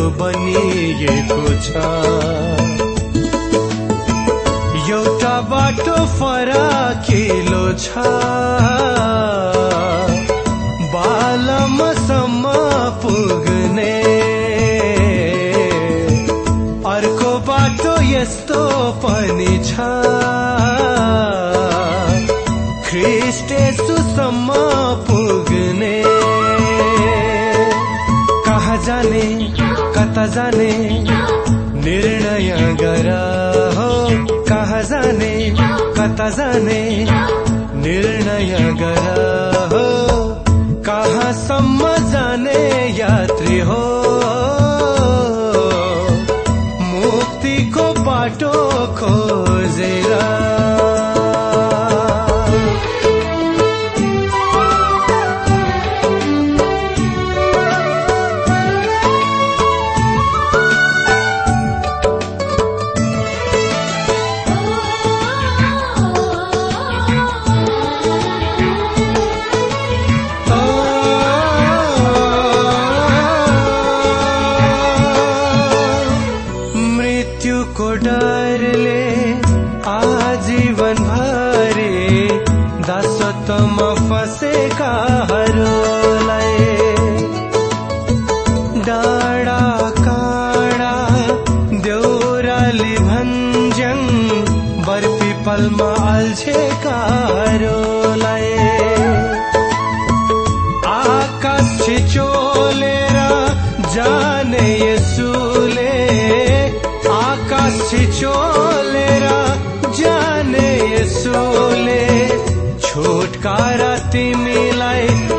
बनिएको छ। एउटा बाटो फराकिलो छ। बालमसम्म पुग्ने। अर्को बाटो यस्तो पनि छ। ख्रिस्टेसुसम्म पुग्ने। कहाँ जाने? कता जाने। निर्णय गर हो कहाँ जाने कता जाने। निर्णय गर हो कहाँसम्म जाने यात्री हो। मुक्तिको बाटो खोजेर यसुले छुटकारा तिमीलाई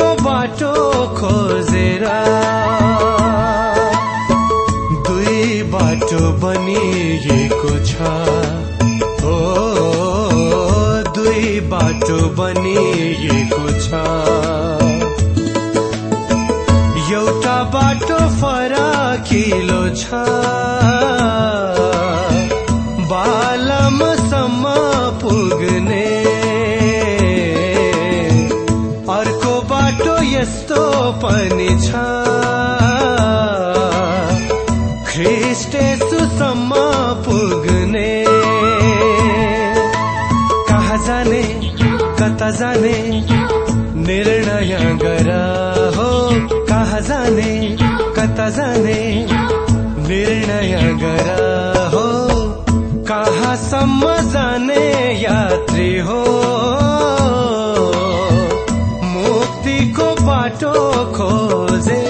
मुक्तिको बाटो खोजेर दुई बाटो बनिएको छ। ओ दुई बाटो बनिएको छ। एउटा बाटो फराकिलो छ। जाने निर्णय गर हो। कहाँ जाने कता जाने निर्णय गर हो। कहाँसम्म जाने यात्री हो। मुक्तिको बाटो खोजेर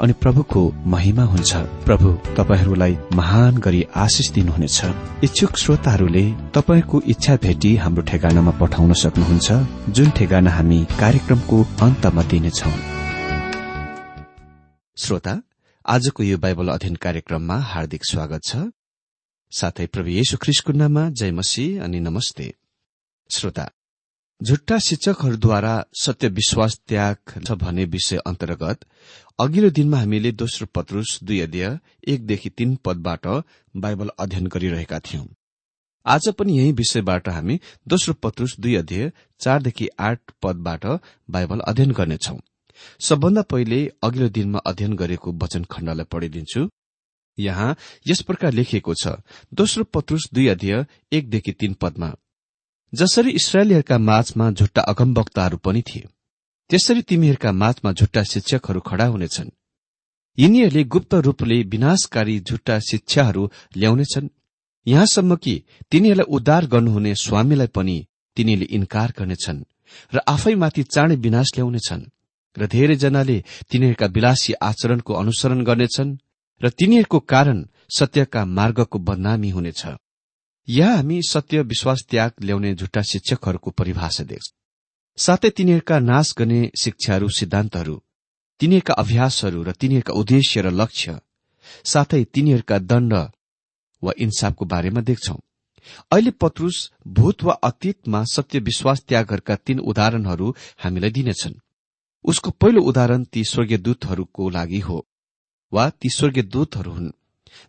अनि प्रभुको महिमा हुन्छ। प्रभु तपाईँहरूलाई महान गरी आशिष दिनुहुनेछ। इच्छुक श्रोताहरूले तपाईँहरूको इच्छा भेटी हाम्रो ठेगानामा पठाउन सक्नुहुन्छ जुन ठेगाना हामी कार्यक्रमको अन्तमा दिनेछौ। श्रोता आजको यो बाइबल अध्ययन कार्यक्रममा हार्दिक स्वागत छ। साथै प्रभु येशु ख्रिस्टको नाममा जय मसीह अनि नमस्ते। श्रोता झुट्टा शिक्षकहरूद्वारा सत्य विश्वास त्याग छ भन्ने विषय अन्तर्गत अघिल्लो दिनमा हामीले दोस्रो पत्रुस दुई अध्यय एकदेखि तीन पदबाट बाइबल अध्ययन गरिरहेका थियौं। आज पनि यही विषयबाट हामी दोस्रो पत्रुस दुई अध्यय चारदेखि आठ पदबाट बाइबल अध्ययन गर्नेछौ। सबभन्दा पहिले अघिल्लो दिनमा अध्ययन गरेको वचन खण्डलाई पढिदिन्छु। यहाँ यस प्रकार लेखिएको छ दोस्रो पत्रुस दुई अध्यय एकदेखि तीन पदमा जसरी इसरायलीहरूका माझमा झुट्टा अगमवक्ताहरू पनि थिए त्यसरी तिमीहरूका माझमा झुट्टा शिक्षकहरू खड़ा हुनेछन्। यिनीहरूले गुप्त रूपले विनाशकारी झुट्टा शिक्षाहरू ल्याउनेछन्। यहाँसम्म कि तिनीहरूलाई उद्धार गर्नुहुने स्वामीलाई पनि तिनीहरूले इन्कार गर्नेछन् र आफैमाथि चाँडै विनाश ल्याउनेछन् र धेरैजनाले तिनीहरूका विलासी आचरणको अनुसरण गर्नेछन् र तिनीहरूको कारण सत्यका मार्गको बदनामी हुनेछ। यहाँ हामी सत्य विश्वास त्याग ल्याउने झुट्टा शिक्षकहरूको परिभाषा देख्छ। साथै तिनीहरूका नाश गर्ने शिक्षाहरू सिद्धान्तहरू तिनीहरूका अभ्यासहरू र तिनीहरूका उद्देश्य र लक्ष्य साथै तिनीहरूका दण्ड वा इन्साफको बारेमा देख्छौ। अहिले पत्रुस भूत वा अतीतमा सत्य विश्वास त्यागहरूका तीन उदाहरणहरू हामीलाई दिनेछन्। उसको पहिलो उदाहरण ती स्वर्गीय दूतहरूको लागि हो वा ती स्वर्गीय दूतहरू हुन्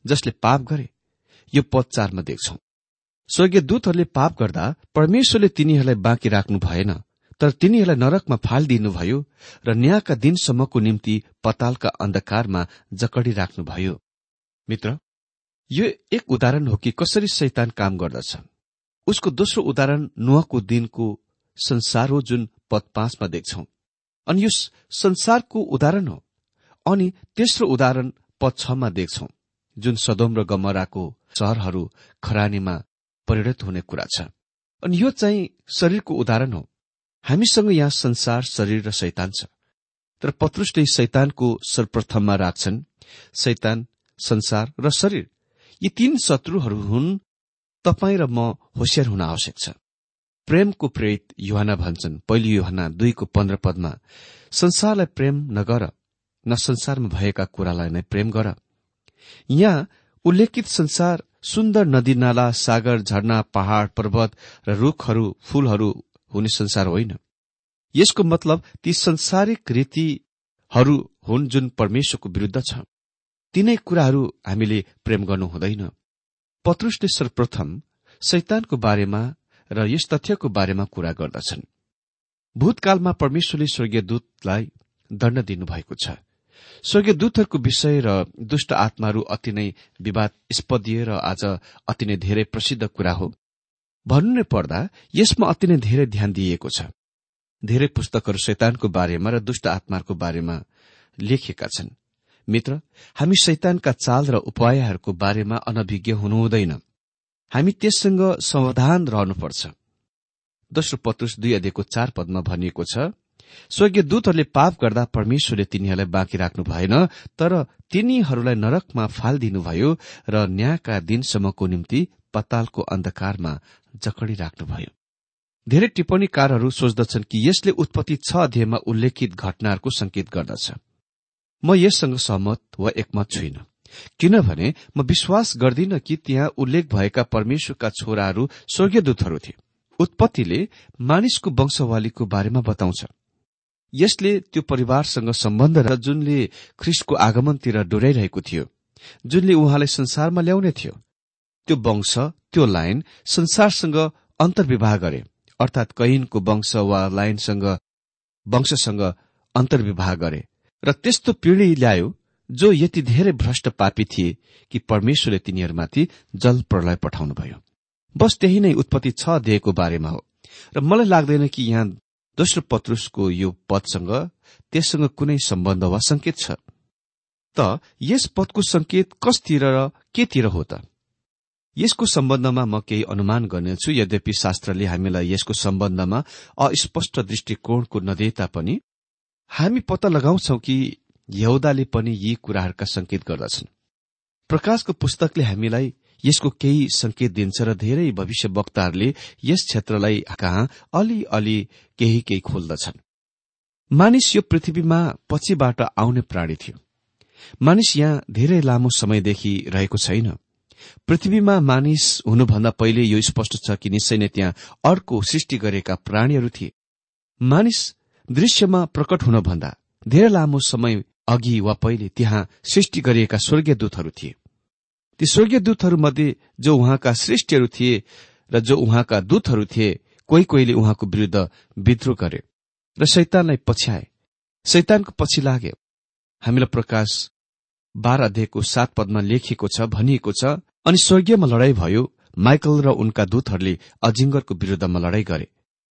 जसले पाप गरे। यो पद चारमा देख्छौ। स्वर्गीय दूतहरूले पाप गर्दा परमेश्वरले तिनीहरूलाई बाँकी राख्नु भएन तर तिनीहरूलाई नरकमा फालिदिनुभयो र न्यायका दिनसम्मको निम्ति पतालका अन्धकारमा जकडी राख्नुभयो। मित्र यो एक उदाहरण हो कि कसरी शैतान काम गर्दछ। उसको दोस्रो उदाहरण नुहको दिनको संसार हो जुन पद पाँचमा देख्छौ। अनि यो संसारको उदाहरण हो अनि तेस्रो उदाहरण पद छमा देख्छौ जुन सदोम र गमराको शहरहरू खरानीमा परिणत हुने कुरा छ। अनि यो चाहिँ शरीरको उदाहरण हो। हामीसँग यहाँ संसार शरीर र शैतान छ। तर पत्रुसले शैतानको सर्वप्रथममा राख्छन् शैतान संसार र शरीर। यी तीन शत्रुहरू हुन् तपाईँ र म होसियार हुन आवश्यक छ। प्रेमको प्रेरित युहाना भन्छन् पहिलो युहाना दुईको पन्ध्र पदमा संसारलाई प्रेम नगर न संसारमा भएका कुरालाई नै प्रेम गर। यहाँ उल्लेखित संसार सुन्दर नदी नाला सागर झरना पहाड़ पर्वत र रूखहरू फूलहरू हुने संसार होइन। यसको मतलब ती संसारिक रीतिहरू हुन् जुन परमेश्वरको विरूद्ध छ। तिनै कुराहरू हामीले प्रेम गर्नु हुँदैन। पत्रुसले सर्वप्रथम शैतानको बारेमा र यस तथ्यको बारेमा कुरा गर्दछन्। भूतकालमा परमेश्वरले स्वर्गीय दूतलाई दण्ड दिनुभएको छ। स्वर्गीय दूतहरूको विषय र दुष्ट आत्माहरू अति नै विवादस्पदीय र आज अति नै धेरै प्रसिद्ध कुरा हो। भन्नु नै पर्दा यसमा अति नै धेरै ध्यान दिइएको छ। धेरै पुस्तकहरू शैतानको बारेमा र दुष्ट आत्माहरूको बारेमा लेखिएका छन्। मित्र हामी शैतानका चाल र उपायहरूको बारेमा अनभिज्ञ हुनुहुँदैन। हामी त्यससँग सावधान रहनुपर्छ। दोस्रो पत्रुस दुई अध्ययको चार पदमा भनिएको छ स्वर्गीय दूतहरूले पाप गर्दा परमेश्वरले तिनीहरूलाई बाँकी राख्नु भएन तर तिनीहरूलाई नरकमा फालिदिनुभयो र न्यायका दिनसम्मको निम्ति पतालको अन्धकारमा जकडी राख्नुभयो। धेरै टिप्पणीकारहरू सोच्दछन् कि यसले उत्पत्ति छ अध्यायमा उल्लेखित घटनाहरूको संकेत गर्दछ। म यससँग सहमत वा एकमत छुइन। किनभने म विश्वास गर्दिन कि त्यहाँ उल्लेख भएका परमेश्वरका छोराहरू स्वर्गीय दूतहरू थिए। उत्पत्तिले मानिसको वंशवालीको बारेमा बताउँछ। यसले त्यो परिवारसँग सम्बन्ध र जुनले ख्रिस्टको आगमनतिर डोर्याइरहेको थियो जुनले उहाँलाई संसारमा ल्याउने थियो। त्यो वंश त्यो लाइन संसारसँग अन्तर्विवाह गरे अर्थात कैनको वंश वा लाइनसँग वंशसँग अन्तर्विवाह गरे। र त्यस्तो पीढ़ी ल्यायो जो यति धेरै भ्रष्ट पापी थिए कि परमेश्वरले तिनीहरूमाथि जल प्रलय पठाउनुभयो। बस त्यही नै उत्पत्ति छ अध्यायको बारेमा हो। र मलाई लाग्दैन कि यहाँ दोस्रो पत्रुसको यो पदसँग त्यससँग कुनै सम्बन्ध वा संकेत छ? त यस पदको संकेत कसतिर र केतिर हो त? यसको सम्बन्धमा म केही अनुमान गर्नेछु यद्यपि शास्त्रले हामीलाई यसको सम्बन्धमा अस्पष्ट दृष्टिकोणको नदिए तापनि हामी पत्ता लगाउँछौ कि यहुदाले पनि यी कुराहरूका संकेत गर्दछन्। प्रकाशको पुस्तकले हामीलाई यसको केही संकेत दिन्छ र धेरै भविष्य वक्ताहरूले यस क्षेत्रलाई कहाँ अलि अलि केही केही खोल्दछन्। मानिस यो पृथ्वीमा पछिबाट आउने प्राणी थियो। मानिस यहाँ धेरै लामो समयदेखि रहेको छैन। पृथ्वीमा मानिस हुनुभन्दा पहिले यो स्पष्ट छ कि निश्चय नै त्यहाँ अर्को सृष्टि गरेका प्राणीहरू थिए। मानिस दृश्यमा प्रकट हुनभन्दा धेरै लामो समय अघि वा पहिले त्यहाँ सृष्टि गरिएका स्वर्गीय दूतहरू थिए। ती स्वर्गीय दूतहरू मध्ये जो उहाँका सृष्टिहरू थिए र जो उहाँका दूतहरू थिए कोही कोहीले उहाँको विरूद्ध विद्रोह गरे र शैतानलाई पछ्याए। शैतानको पछि लागे हामीलाई प्रकाश बाह्र अध्यायको सात पदमा लेखिएको छ भनिएको छ अनि स्वर्गीयमा लडाई भयो माइकल र उनका दूतहरूले अजिङ्गरको विरूद्धमा लडाई गरे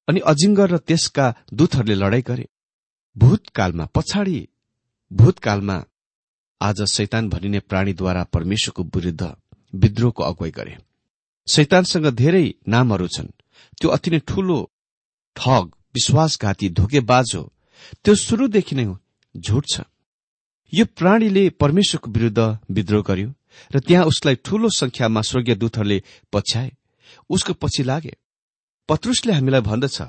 अनि अजिङ्गर र त्यसका दूतहरूले लडाई गरे। भूतकालमा पछाडि भूतकालमा आज शैतान भनिने प्राणीद्वारा परमेश्वरको विरूद्ध विद्रोहको अगुवाई गरे। शैतानसँग धेरै नामहरू छन्। त्यो अति नै ठूलो ठग विश्वासघाती धोकेबाज हो। त्यो शुरूदेखि नै झुट छ। यो प्राणीले परमेश्वरको विरूद्ध विद्रोह गर्यो र त्यहाँ उसलाई ठूलो संख्यामा स्वर्गीय दूतहरूले पछ्याए। उसको पछि लागे। पत्रुसले हामीलाई भन्दछ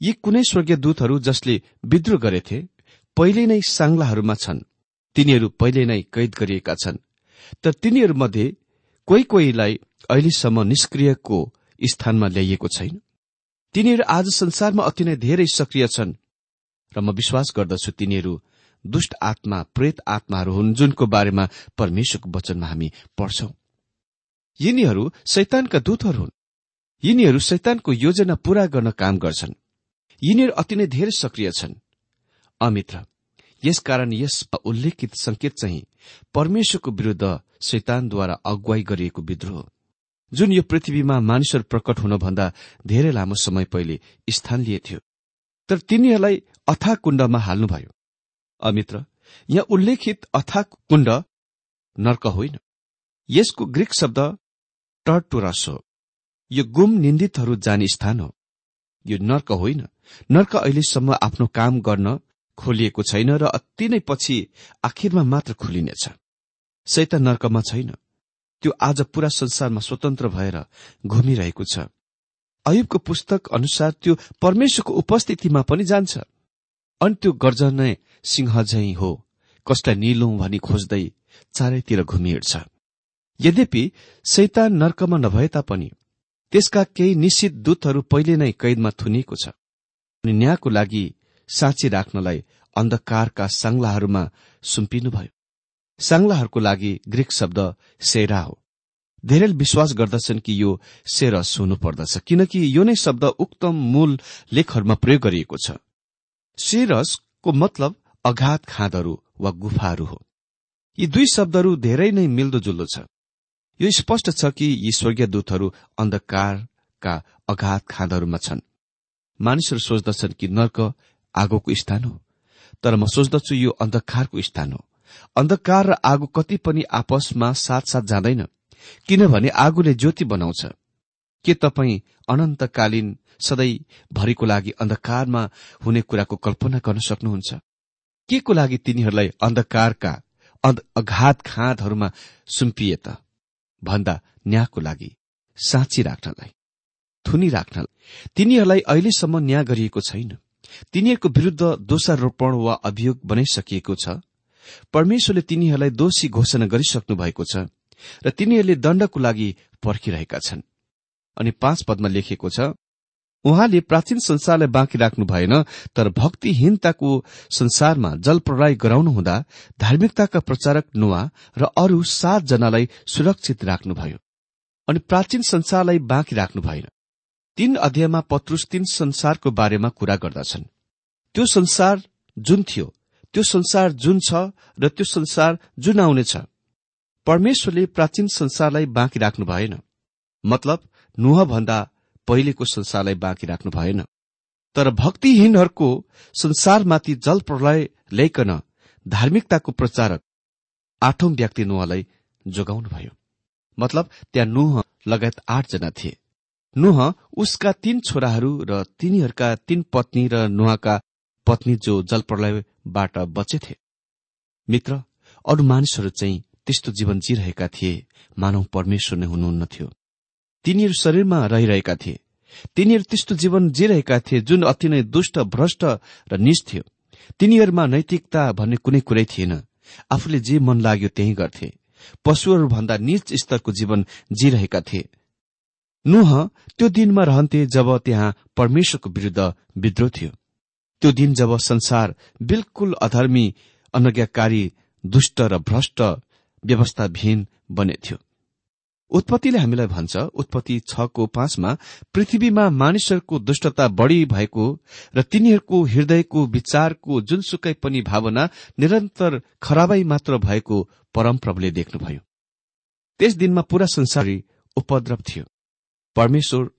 यी कुनै स्वर्गीय दूतहरू जसले विद्रोह गरेथे पहिले नै साङ्लाहरूमा छन्। तिनीहरू पहिले नै कैद गरिएका छन् तर तिनीहरूमध्ये कोही कोहीलाई अहिलेसम्म निष्क्रियको स्थानमा ल्याइएको छैन। तिनीहरू आज संसारमा अति नै धेरै सक्रिय छन् र म विश्वास गर्दछु तिनीहरू दुष्ट आत्मा प्रेत आत्माहरू हुन् जुनको बारेमा परमेश्वरको वचनमा हामी पढ्छौं। यिनीहरू शैतानका दूतहरू हुन्। यिनीहरू शैतानको योजना पूरा गर्न काम गर्छन्। यिनीहरू अति नै धेरै सक्रिय छन्। अमित्र यसकारण यसमा उल्लेखित संकेत चाहिँ परमेश्वरको विरूद्ध शैतानद्वारा अगुवाई गरिएको विद्रोह जुन यो पृथ्वीमा मानिसहरू प्रकट हुनभन्दा धेरै लामो समय पहिले स्थान लिएथ्यो। तर तिनीहरूलाई अथा कुण्डमा हाल्नुभयो। अमित्र यहाँ उल्लेखित अथा कुण्ड नर्क होइन। यसको ग्रीक शब्द टर्टुरस हो। यो गुम निन्दितहरू जाने स्थान हो। यो नर्क होइन। नर्क अहिलेसम्म आफ्नो काम गर्न खोलिएको छैन र अति नै पछि आखिरमा मात्र खोलिनेछ। सैता नर्कमा छैन। त्यो आज पूरा संसारमा स्वतन्त्र भएर घुमिरहेको छ। अयुबको पुस्तक अनुसार त्यो परमेश्वरको उपस्थितिमा पनि जान्छ। अनि त्यो गर्जने सिंह झै हो कसलाई निलौं भनी खोज्दै चारैतिर घुमिहिँड्छ यद्यपि शैतान नर्कमा नभए तापनि त्यसका केही निश्चित दूतहरू पहिले नै कैदमा थुनिएको छ। अनि न्यायको लागि साँची राख्नलाई अन्धकारका साङ्लाहरूमा सुम्पिनुभयो। साङ्लाहरूको लागि ग्रिक शब्द सेरा हो। धेरै विश्वास गर्दछन् कि यो सेरस हुनुपर्दछ किनकि यो नै शब्द उक्त मूल लेखहरूमा प्रयोग गरिएको छ। सेरसको मतलब अघात खाँदहरू वा गुफाहरू हो। यी दुई शब्दहरू धेरै नै मिल्दोजुल्दो छ। यो स्पष्ट छ कि यी स्वर्गीय दूतहरू अन्धकारका अघात खाँदहरूमा छन्। मानिसहरू सोच्दछन् कि नर्क आगोको स्थान हो। तर म सोच्दछु यो अन्धकारको स्थान हो। अन्धकार र आगो कति पनि आपसमा साथ साथ जाँदैन किनभने आगोले ज्योति बनाउँछ। के तपाईँ अनन्तकालीन सधैँ भरिको लागि अन्धकारमा हुने कुराको कल्पना गर्न सक्नुहुन्छ? के को लागि तिनीहरूलाई अन्धकारका अघात खाँदहरूमा सुम्पिए त? भन्दा न्यायको लागि साँची राख्नलाई थुनी राख्नलाई। तिनीहरूलाई अहिलेसम्म न्याय गरिएको छैन। तिनीहरूको विरूद्ध दोषारोपण वा अभियोग बनाइसकिएको छ। परमेश्वरले तिनीहरूलाई दोषी घोषणा गरिसक्नु भएको छ र तिनीहरूले दण्डको लागि पर्खिरहेका छन्। अनि पाँच पदमा लेखिएको छ उहाँले प्राचीन संसारलाई बाँकी राख्नु भएन तर भक्तिहीनताको संसारमा जल प्रलय गराउनु हुँदा धार्मिकताका प्रचारक नुवा र अरू सातजनालाई सुरक्षित राख्नुभयो। अनि प्राचीन संसारलाई बाँकी राख्नु भएन। तीन अध्यायमा पत्रुस तीन संसारको बारेमा कुरा गर्दछन्। त्यो संसार जुन थियो त्यो संसार जुन छ र त्यो संसार जुन आउनेछ परमेश्वरले प्राचीन संसारलाई बाँकी राख्नु भएन। मतलब नुह भन्दा पहिलेको संसारलाई बाँकी राख्नु भएन। तर भक्तिहीनहरूको संसारमाथि जल प्रलय ल्याइकन धार्मिकताको प्रचारक आठौं व्यक्ति नुहलाई जोगाउनुभयो। मतलब त्यहाँ नुह लगायत आठजना थिए। नुह उसका तीन छोराहरू र तिनीहरूका तीन पत्नी र नुहाका पत्नी जो जल प्रलयबाट बचेथे। मित्र अरू मानिसहरू चाहिँ त्यस्तो जीवन जीरहेका थिए मानव परमेश्वर नै हुनुहुन्न थियो। तिनीहरू शरीरमा रहिरहेका थिए। तिनीहरू त्यस्तो जीवन जीरहेका थिए जुन अति नै दुष्ट भ्रष्ट र निज थियो। तिनीहरूमा नैतिकता भन्ने कुनै कुरै थिएन। आफूले जे मन लाग्यो त्यही गर्थे। पशुहरूभन्दा निज स्तरको जीवन जीरहेका थिए। नुह त्यो दिनमा रहन्थे जब त्यहाँ परमेश्वरको विरूद्ध विद्रोह थियो। त्यो दिन जब संसार बिल्कुल अधर्मी अनज्ञाकारी दुष्ट र भ्रष्ट व्यवस्थाविहीन बनेथ्यो उत्पत्तिले हामीलाई भन्छ उत्पत्ति छको पाँचमा पृथ्वीमा मानिसहरूको दुष्टता बढ़ी भएको र तिनीहरूको हृदयको विचारको जुनसुकै पनि भावना निरन्तर खराबै मात्र भएको परमप्रभुले देख्नुभयो। त्यस दिनमा पूरा संसारी उपद्रव थियो। परमेश्वर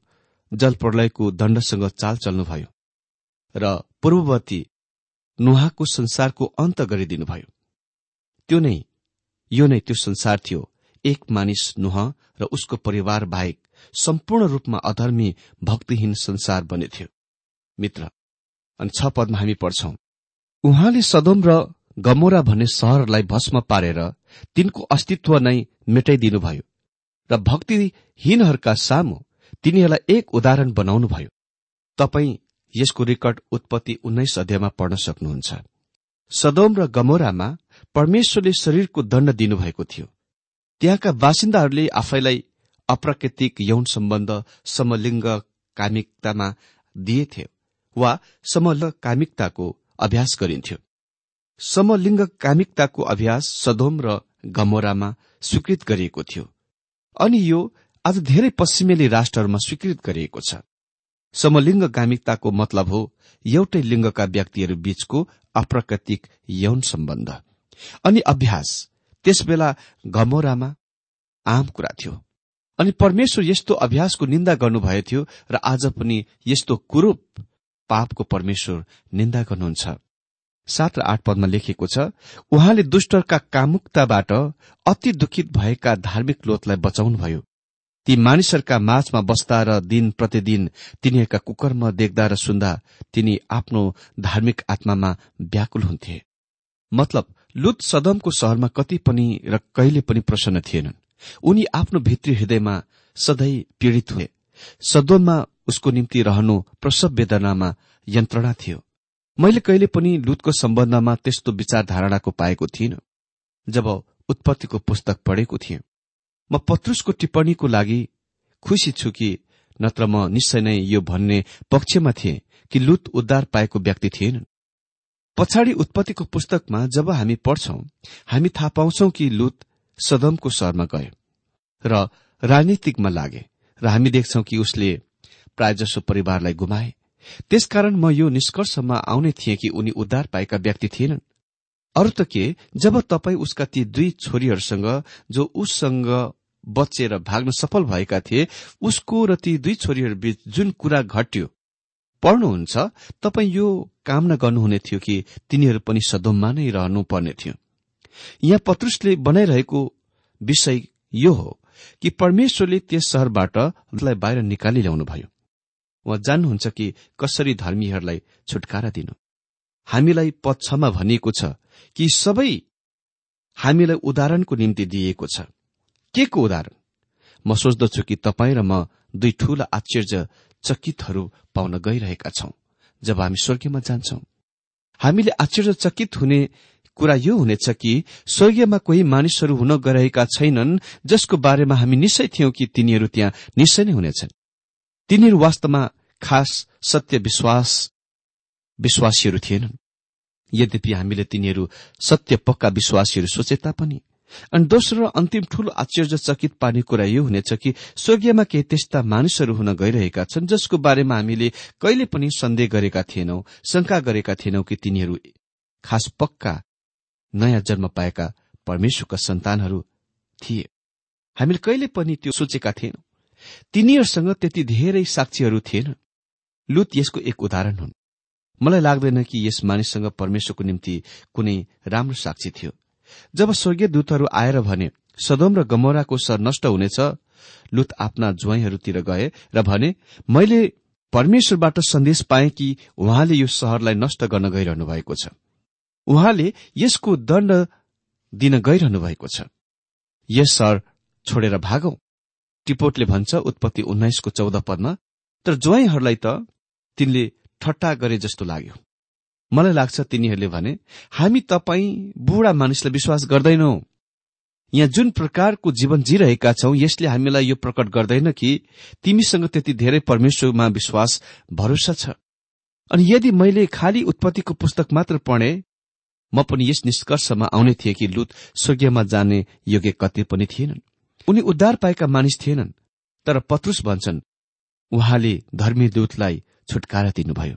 जल प्रलयको दण्डसँग चाल चल्नुभयो र पूर्ववर्ती नुहाको संसारको अन्त गरिदिनुभयो। त्यो नै यो नै त्यो संसार थियो। एक मानिस नुह र उसको परिवार बाहेक सम्पूर्ण रूपमा अधर्मी भक्तिहीन संसार बनेथ्यो मित्र अनि छ पदमा हामी पढ्छौं। उहाँले सदोम र गमोरा भन्ने सहरलाई भस्म पारेर तिनको अस्तित्व नै मेटाइदिनुभयो। र भक्तिहीनहरूका सामु तिनीहरूलाई एक उदाहरण बनाउनुभयो। तपाई यसको रेकर्ड उत्पत्ति उन्नाइस अध्यायमा पढ्न सक्नुहुन्छ। सदोम र गमोरामा परमेश्वरले शरीरको दण्ड दिनुभएको थियो। त्यहाँका बासिन्दाहरूले आफैलाई अप्राकृतिक यौन सम्बन्ध समलिङ्ग कामिकतामा दिएथे वा समलिङ्ग कामिकताको अभ्यास गरिन्थ्यो। समलिङ्ग कामिकताको अभ्यास सदोम र गमोरामा स्वीकृत गरिएको थियो। अनि यो आज धेरै पश्चिमेली राष्ट्रहरूमा स्वीकृत गरिएको छ। समलिङ्ग कामिकताको मतलब हो एउटै लिङ्गका व्यक्तिहरू बीचको अप्राकृतिक यौन सम्बन्ध। अनि अभ्यास त्यसबेला घमोरामा आम कुरा थियो। अनि परमेश्वर यस्तो अभ्यासको निन्दा गर्नुभएको थियो र आज पनि यस्तो कुरूप पापको परमेश्वर निन्दा गर्नुहुन्छ। सात र आठ पदमा लेखिएको छ उहाँले दुष्टका कामुकताबाट अति दुखित भएका धार्मिक लोतलाई बचाउनुभयो। ती मानिसहरूका माझमा बस्दा र दिन प्रतिदिन तिनीहरूका कुकर्म देख्दा र सुन्दा तिनी आफ्नो धार्मिक आत्मामा व्याकुल हुन्थे। मतलब लुत सदमको शहरमा कति पनि र कहिले पनि प्रसन्न थिएनन्। उनी आफ्नो भित्री हृदयमा सधैँ पीड़ित हुए। सदोममा उसको निम्ति रहनु प्रसव वेदनामा यन्त्रणा थियो। मैले कहिले पनि लुतको सम्बन्धमा त्यस्तो विचारधारणाको पाएको थिइनँ जब उत्पत्तिको पुस्तक पढेको थिएँ। म पत्रुसको टिप्पणीको लागि खुसी छु कि नत्र म निश्चय नै यो भन्ने पक्षमा थिए कि लुत उद्धार पाएको व्यक्ति थिएनन्। पछाडि उत्पत्तिको पुस्तकमा जब हामी पढ्छौं हामी थाहा पाउँछौ कि लुत सदमको सहरमा गए र राजनीतिकमा लागे र हामी देख्छौ कि उसले प्रायजसो परिवारलाई गुमाए। त्यसकारण म यो निष्कर्षमा आउने थिएँ कि उनी उद्धार पाएका व्यक्ति थिएनन्। अरू त के जब तपाईँ उसका ती दुई छोरीहरूसँग जो उससँग बचेर भाग्न सफल भएका थिए उसको र ती दुई छोरीहरूबीच जुन कुरा घट्यो पढ्नुहुन्छ तपाईँ यो कामना गर्नुहुने थियो कि तिनीहरू पनि सदोममा नै रहनु पर्ने थियो। यहाँ पत्रुसले बनाइरहेको विषय यो हो कि परमेश्वरले त्यस सहरबाट बाहिर निकाली ल्याउनुभयो उहाँ जान्नुहुन्छ कि कसरी धर्मीहरूलाई छुटकारा दिनु? हामीलाई पद छमा भनिएको छ कि सबै हामीलाई उदाहरणको निम्ति दिइएको छ। के को उदाहरण? म सोच्दछु कि तपाईँ र म दुई ठूला आश्चर्य चकितहरू पाउन गइरहेका छौं जब हामी स्वर्गीयमा जान्छौं। हामीले आश्चर्यचकित हुने कुरा यो हुनेछ कि स्वर्गीयमा कोही मानिसहरू हुन गइरहेका छैनन् जसको बारेमा हामी निश्चय थियौं कि तिनीहरू त्यहाँ निश्चय नै हुनेछन्। तिनीहरू वास्तवमा खास सत्य विश्वास विश्वासीहरू थिएनन्। यद्यपि हामीले तिनीहरू सत्य पक्का विश्वासीहरू सोचे तापनि अनि दोस्रो र अन्तिम ठूलो आश्चर्यचकित पार्ने कुरा यो हुनेछ कि स्वर्गीयमा केही त्यस्ता मानिसहरू हुन गइरहेका छन् जसको बारेमा हामीले कहिले पनि सन्देह गरेका थिएनौं शंका गरेका थिएनौं कि तिनीहरू खास पक्का नयाँ जन्म पाएका परमेश्वरका सन्तानहरू थिए। हामीले कहिले पनि त्यो सोचेका थिएनौं। तिनीहरूसँग त्यति धेरै साक्षीहरू थिएन। लुत यसको एक उदाहरण हुन्। मलाई लाग्दैन कि यस मानिससँग परमेश्वरको निम्ति कुनै राम्रो साक्षी थियो। जब स्वर्गीय दूतहरू आएर भने सदोम र गमोराको सर नष्ट हुनेछ लुत आफ्ना ज्वाइँहरूतिर गए र भने मैले परमेश्वरबाट सन्देश पाए कि उहाँले यो शहरलाई नष्ट गर्न गइरहनु भएको छ। उहाँले यसको दण्ड दिन गइरहनु भएको छ। यस सहर छोडेर भागौ। टिपोटले भन्छ उत्पत्ति उन्नाइसको चौध पदमा तर ज्वाइँहरूलाई त तिनले ठट्टा गरे जस्तो लाग्यो। मलाई लाग्छ तिनीहरूले भने हामी तपाईँ बुढा मानिसलाई विश्वास गर्दैनौ। यहाँ जुन प्रकारको जीवन जीरहेका छौं यसले हामीलाई यो प्रकट गर्दैन कि तिमीसँग त्यति धेरै परमेश्वरमा विश्वास भरोसा छ। अनि यदि मैले खाली उत्पत्तिको पुस्तक मात्र पढे म पनि यस निष्कर्षमा आउने थिएँ कि लुत स्वर्गीयमा जाने योग्य कति पनि थिएनन्। उनी उद्धार पाएका मानिस थिएनन् तर पत्रुस भन्छन् उहाँले धर्मी दूतलाई छुटकारा दिनुभयो।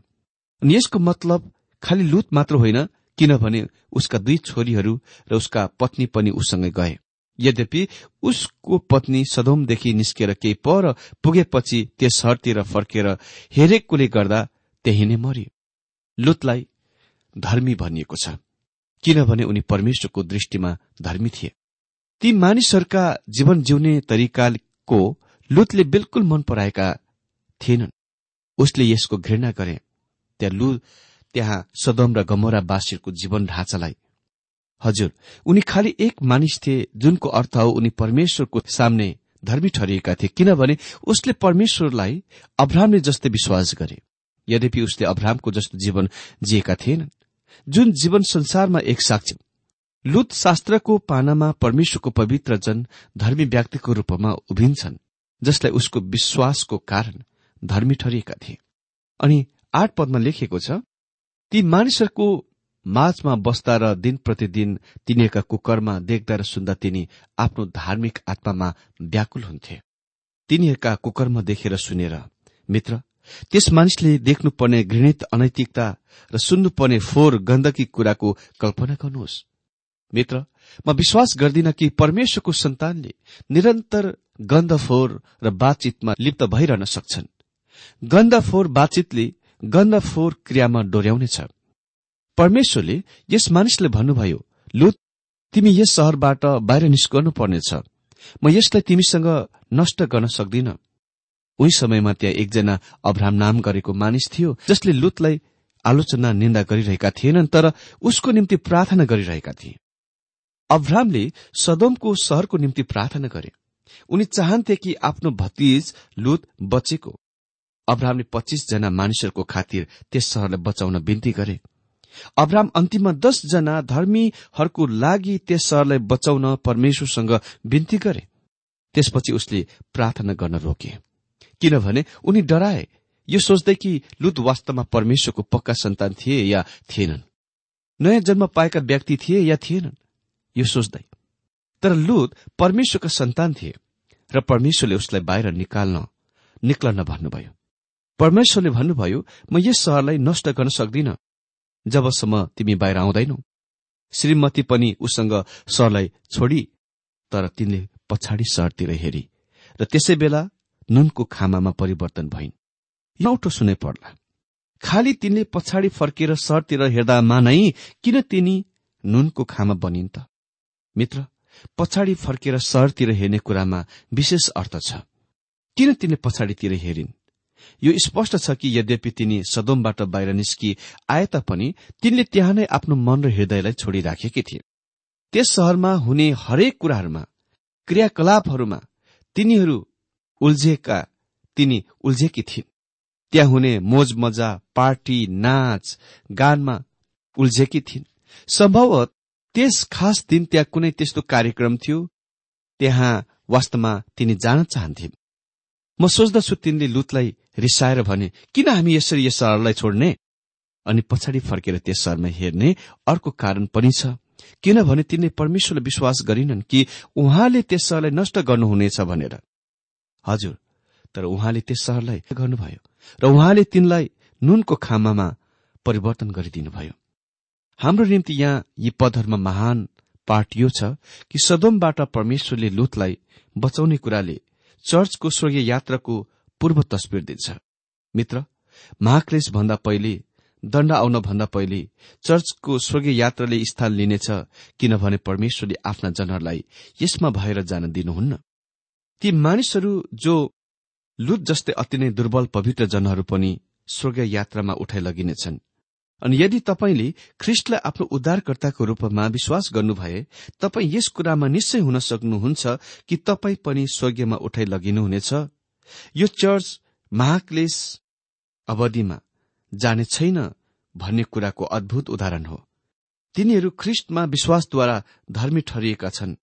अनि यसको मतलब खालि लुत मात्र होइन किनभने उसका दुई छोरीहरू र उसका पत्नी पनि उसँगै गए। यद्यपि उसको पत्नी सदोमदेखि निस्केर केही पर पुगेपछि त्यस सहरतिर फर्केर हेरेकोले गर्दा त्यही नै मरियो। लुतलाई धर्मी भनिएको छ किनभने उनी परमेश्वरको दृष्टिमा धर्मी थिए। ती मानिसहरूका जीवन जिउने तरिकाको लुतले बिल्कुल मन पराएका थिएनन्। उसले यसको घृणा गरे। त्यहाँ लु त्यहाँ सदम र गमोरा बासीहरूको जीवन ढाँचालाई। हजुर उनी खालि एक मानिस थिए जुनको अर्थ हो उनी परमेश्वरको सामने धर्मी ठरिएका थिए। किनभने उसले परमेश्वरलाई अब्राहमले जस्तै विश्वास गरे। यद्यपि उसले अब्राहमको जस्तो जीवन जिएका थिएनन्। जुन जीवन संसारमा एक साक्षी लुत शास्त्रको पानामा परमेश्वरको पवित्र जन धर्मी व्यक्तिको रूपमा उभिन्छन् जसलाई उसको विश्वासको कारण धर्मी ठरिएका थिए। अनि आठ पदमा लेखिएको छ ती मानिसहरूको माझमा बस्दा र दिन प्रतिदिन तिनीहरूका कुकरमा देख्दा र सुन्दा तिनी आफ्नो धार्मिक आत्मामा व्याकुल हुन्थे। तिनीहरूका कुकर्म देखेर सुनेर मित्र त्यस मानिसले देख्नुपर्ने घृणित अनैतिकता र सुन्नुपर्ने फोहोर गन्दकी कुराको कल्पना गर्नुहोस्। मित्र म विश्वास गर्दिन कि परमेश्वरको सन्तानले निरन्तर गन्धफोर र बातचितमा लिप्त भइरहन सक्छन्। गन्धफोर बातचितले गन्धफोर क्रियामा डोर्याउनेछ। परमेश्वरले यस मानिसले भन्नुभयो लुत तिमी यस सहरबाट बाहिर निस्कनु पर्नेछ म यसलाई तिमीसँग नष्ट गर्न सक्दिन। उही समयमा त्यहाँ एकजना अब्राम नाम गरेको मानिस थियो जसले लुतलाई आलोचना निन्दा गरिरहेका थिएनन् तर उसको निम्ति प्रार्थना गरिरहेका थिए। अब्रामले सदोमको सहरको निम्ति प्रार्थना गरे। उनी चाहन्थे कि आफ्नो भतिज लुत बचेको। अब्राहमले पच्चीस जना मानिसहरूको खातिर त्यस सहरलाई बचाउन विन्ती गरे। अब्राहम अन्तिममा दस जना धर्मीहरूको लागि त्यस सहरलाई बचाउन परमेश्वरसँग विन्ती गरे। त्यसपछि उसले प्रार्थना गर्न रोके। किनभने उनी डराए। यो सोच्दै कि लुत वास्तवमा परमेश्वरको पक्का सन्तान थिए या थिएनन्। नयाँ जन्म पाएका व्यक्ति थिए या थिएनन्। यो सोच्दै। तर लुत परमेश्वरका सन्तान थिए र परमेश्वरले उसलाई बाहिर निकाल्न निक्लन भन्नुभयो। परमेश्वरले भन्नुभयो म यस सहरलाई नष्ट गर्न सक्दिन। जबसम्म तिमी बाहिर आउँदैनौ। श्रीमती पनि उसँग सहरलाई छोडी तर तिनले पछाडि सहरतिर हेरी र त्यसै बेला नुनको खामामा परिवर्तन भइन्। नौटो सुनै पर्ला। खालि तिनले पछाडि फर्केर सहरतिर हेर्दामा नै किन तिनी नुनको खामा बनिन् त? मित्र पछाडि फर्केर सहरतिर हेर्ने कुरामा विशेष अर्थ छ। किन तिनले पछाडितिर हेरिन्? यो स्पष्ट छ कि यद्यपि तिनी सदोमबाट बाहिर निस्कि आए तापनि तिनले त्यहाँ नै आफ्नो मन र हृदयलाई छोडिराखेकी थिए त्यस सहरमा हुने हरेक कुराहरूमा क्रियाकलापहरूमा तिनीहरू उल्झेका तिनी उल्झेकी थिइन्। त्यहाँ हुने मोज मजा पार्टी नाच गानमा उल्झेकी थिइन्। सम्भवत त्यस खास दिन त्यहाँ कुनै त्यस्तो कार्यक्रम थियो? त्यहाँ वास्तवमा तिनी जान चाहन्थिन् म सोच्दछु तिनले लुतलाई रिसाएर भने किन हामी यसरी यस सहरलाई छोड्ने? अनि पछाडि फर्केर त्यस सहरमा हेर्ने अर्को कारण पनि छ। किनभने तिनले परमेश्वरलाई विश्वास गरिनन् कि उहाँले त्यस सहरलाई नष्ट गर्नुहुनेछ भनेर। हजुर तर उहाँले त्यस सहरलाई गर्नुभयो र उहाँले तिनलाई नुनको खामामा परिवर्तन गरिदिनुभयो। हाम्रो निम्ति यहाँ यी पदहरूमा महान पाठ यो छ कि सदोमबाट परमेश्वरले लुतलाई बचाउने कुराले चर्चको स्वर्गीय यात्राको पूर्व तस्विर दिन्छ। मित्र महाक्लेश भन्दा पहिले दण्ड आउन भन्दा पहिले चर्चको स्वर्गीय यात्राले स्थान लिनेछ किनभने परमेश्वरले आफ्ना जनहरूलाई यसमा भएर जान दिनुहुन्न। ती मानिसहरू जो लुत जस्तै अति नै दुर्बल पवित्र जनहरू पनि स्वर्गीय यात्रामा उठाइ लगिनेछन् अनि यदि तपाईँले ख्रिस्टलाई आफ्नो उद्धारकर्ताको रूपमा विश्वास गर्नुभए तपाईँ यस कुरामा निश्चय हुन सक्नुहुन्छ कि तपाईँ पनि स्वर्गीयमा उठाइ लगिनुहुनेछ। यो चर्च महाक्लेश अवधिमा जाने छैन भन्ने कुराको अद्भुत उदाहरण हो। तिनीहरू ख्रिस्टमा विश्वासद्वारा धर्मी ठरिएका छन्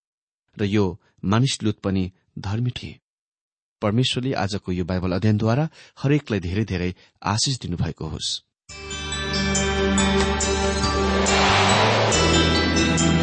र यो मानिस लुत पनि धर्मी थिए। परमेश्वरले आजको यो बाइबल अध्ययनद्वारा हरेकलाई धेरै धेरै आशिष दिनुभएको होस्। Thank you.